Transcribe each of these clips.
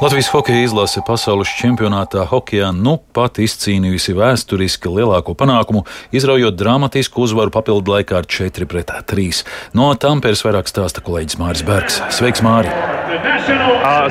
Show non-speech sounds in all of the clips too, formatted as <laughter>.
Latvijas hokeja izlase pasaules čempionātā hokeja nu pat izcīnījusi vēsturiski lielāko panākumu, izraujot dramatisku uzvaru papildu laikā ar 4 pret 3. No Tamperes vairāk stāsta kolēģis Māris Bergs. Sveiks, Māri!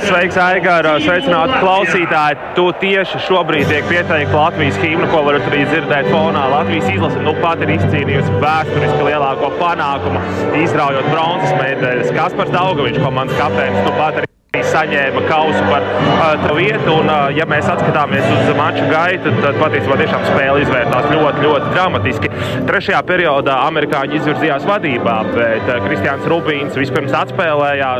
Sveiks, Aigar! Sveicināti klausītāji! Tu tieši šobrīd tiek pieteikta Latvijas himna, ko varat arī dzirdēt fonā. Latvijas izlase nu pat ir izcīnījusi vēsturiski lielāko panākumu, izraujot bronzas medaļas. Kaspars Daugaviņš, komandas kapteinis, nu pat arī saņēma kausu par uh, vietu. Un, uh, ja mēs atskatāmies uz maču gaitu, tad patiesībā tiešām spēle izvērtās ļoti, ļoti dramatiski. Trešajā periodā amerikāņi izvirzījās vadībā, bet uh, Kristians Rubīns vispirms atspēlēja,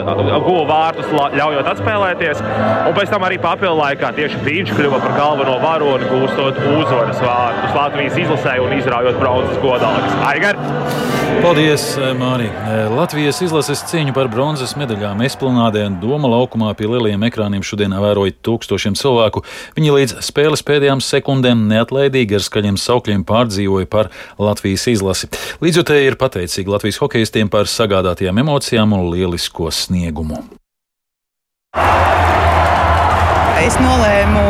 guva vārtus, ļaujot atspēlēties. Un pēc tam arī papildu laikā tieši viņš kļuva par galveno varoni, gūstot uzvaras vārtus Latvijas izlasē un izraujot bronzas godalgas. Aigar! Paldies, Mārī! Latvijas izlases cīņu par bronzas medaļām Esplanādē un Doma laukumā pie lielajiem ekrāniem šodien vēroja tūkstošiem cilvēku. Viņi līdz spēles pēdējām sekundēm neatlaidīgi ar skaļiem saukļiem pārdzīvoja par Latvijas izlasi. Līdzjutēji ir pateicīgi Latvijas hokeistiem par sagādātajām emocijām un lielisko sniegumu. Es nolēmu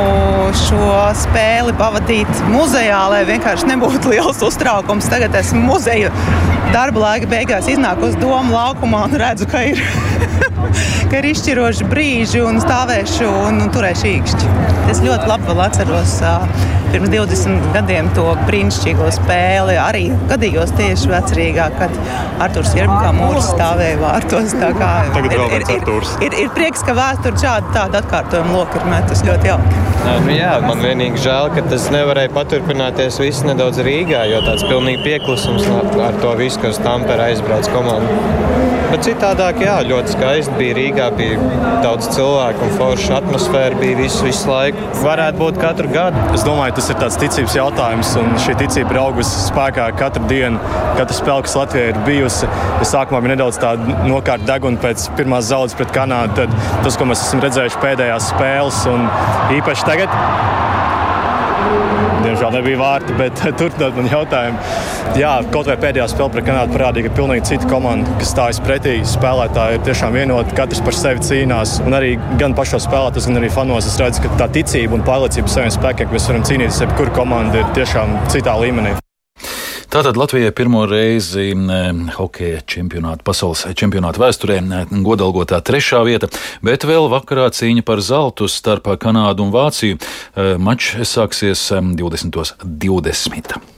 šo spēli pavadīt muzejā, lai vienkārši nebūtu <laughs> liels uztraukums. Tagad esmu muzeja darba laika beigās iznāku uz domu laukumā un redzu, ka ir, <laughs> ka ir izšķiroši brīži un stāvēšu un, un turēšu īkšķi. Es ļoti labi atceros pirms 20 gadiem to brīnišķīgo spēli. Arī gadījos tieši vecrīgā, kad Arturs Jerbakā mūrs stāvēja vārtos. Tagad ir, vēl ir, ir, ir, ir prieks, ka vēsture šādu tādu atkārtojumu loku ir metus ļoti jauki. Nu, jā, man vienīgi žēl, ka tas nevarēja paturpināties viss nedaudz Rīgā, jo tāds pilnīgi pieklusums ar to visu, kas Tampere aizbrauc komandu. Bet citādāk, jā, ļoti skaisti bija Rīgā. Bija daudz cilvēku un forša atmosfēra bija visu, visu laiku. Varētu būt katru gadu. Es domāju, tas ir tāds ticības jautājums, un šī ticība ir augusi spēkā katru dienu. Katra spēle, kas Latvijā ir bijusi, es sākumā bija nedaudz tāda nokārta deguna pēc pirmās zaudes pret Kanādu. Tad tas, ko mēs esam redzējuši pēdējās spēles, un īpaši tagad Diemžēl nebija vārti, bet <laughs> turpinot man jautājumu. Jā, kaut vai pēdējā spēlē pret Kanādu parādīja, ka pilnīgi cita komanda, kas stājas pretī, spēlētāji ir tiešām vienoti, katrs par sevi cīnās. Un arī gan pašos spēlētājos, gan arī fanos es redzu, ka tā ticība un pārliecība saviem spēkiem, ka mēs varam cīnīties, jebkura komanda ir tiešām citā līmenī. Tātad Latvijai pirmo reizi hokeja čempionāta, pasaules čempionāta vēsturē godalgotā trešā vieta, bet vēl vakarā cīņa par zeltu starp Kanādu un Vāciju. Mačs sāksies 20.20. 20.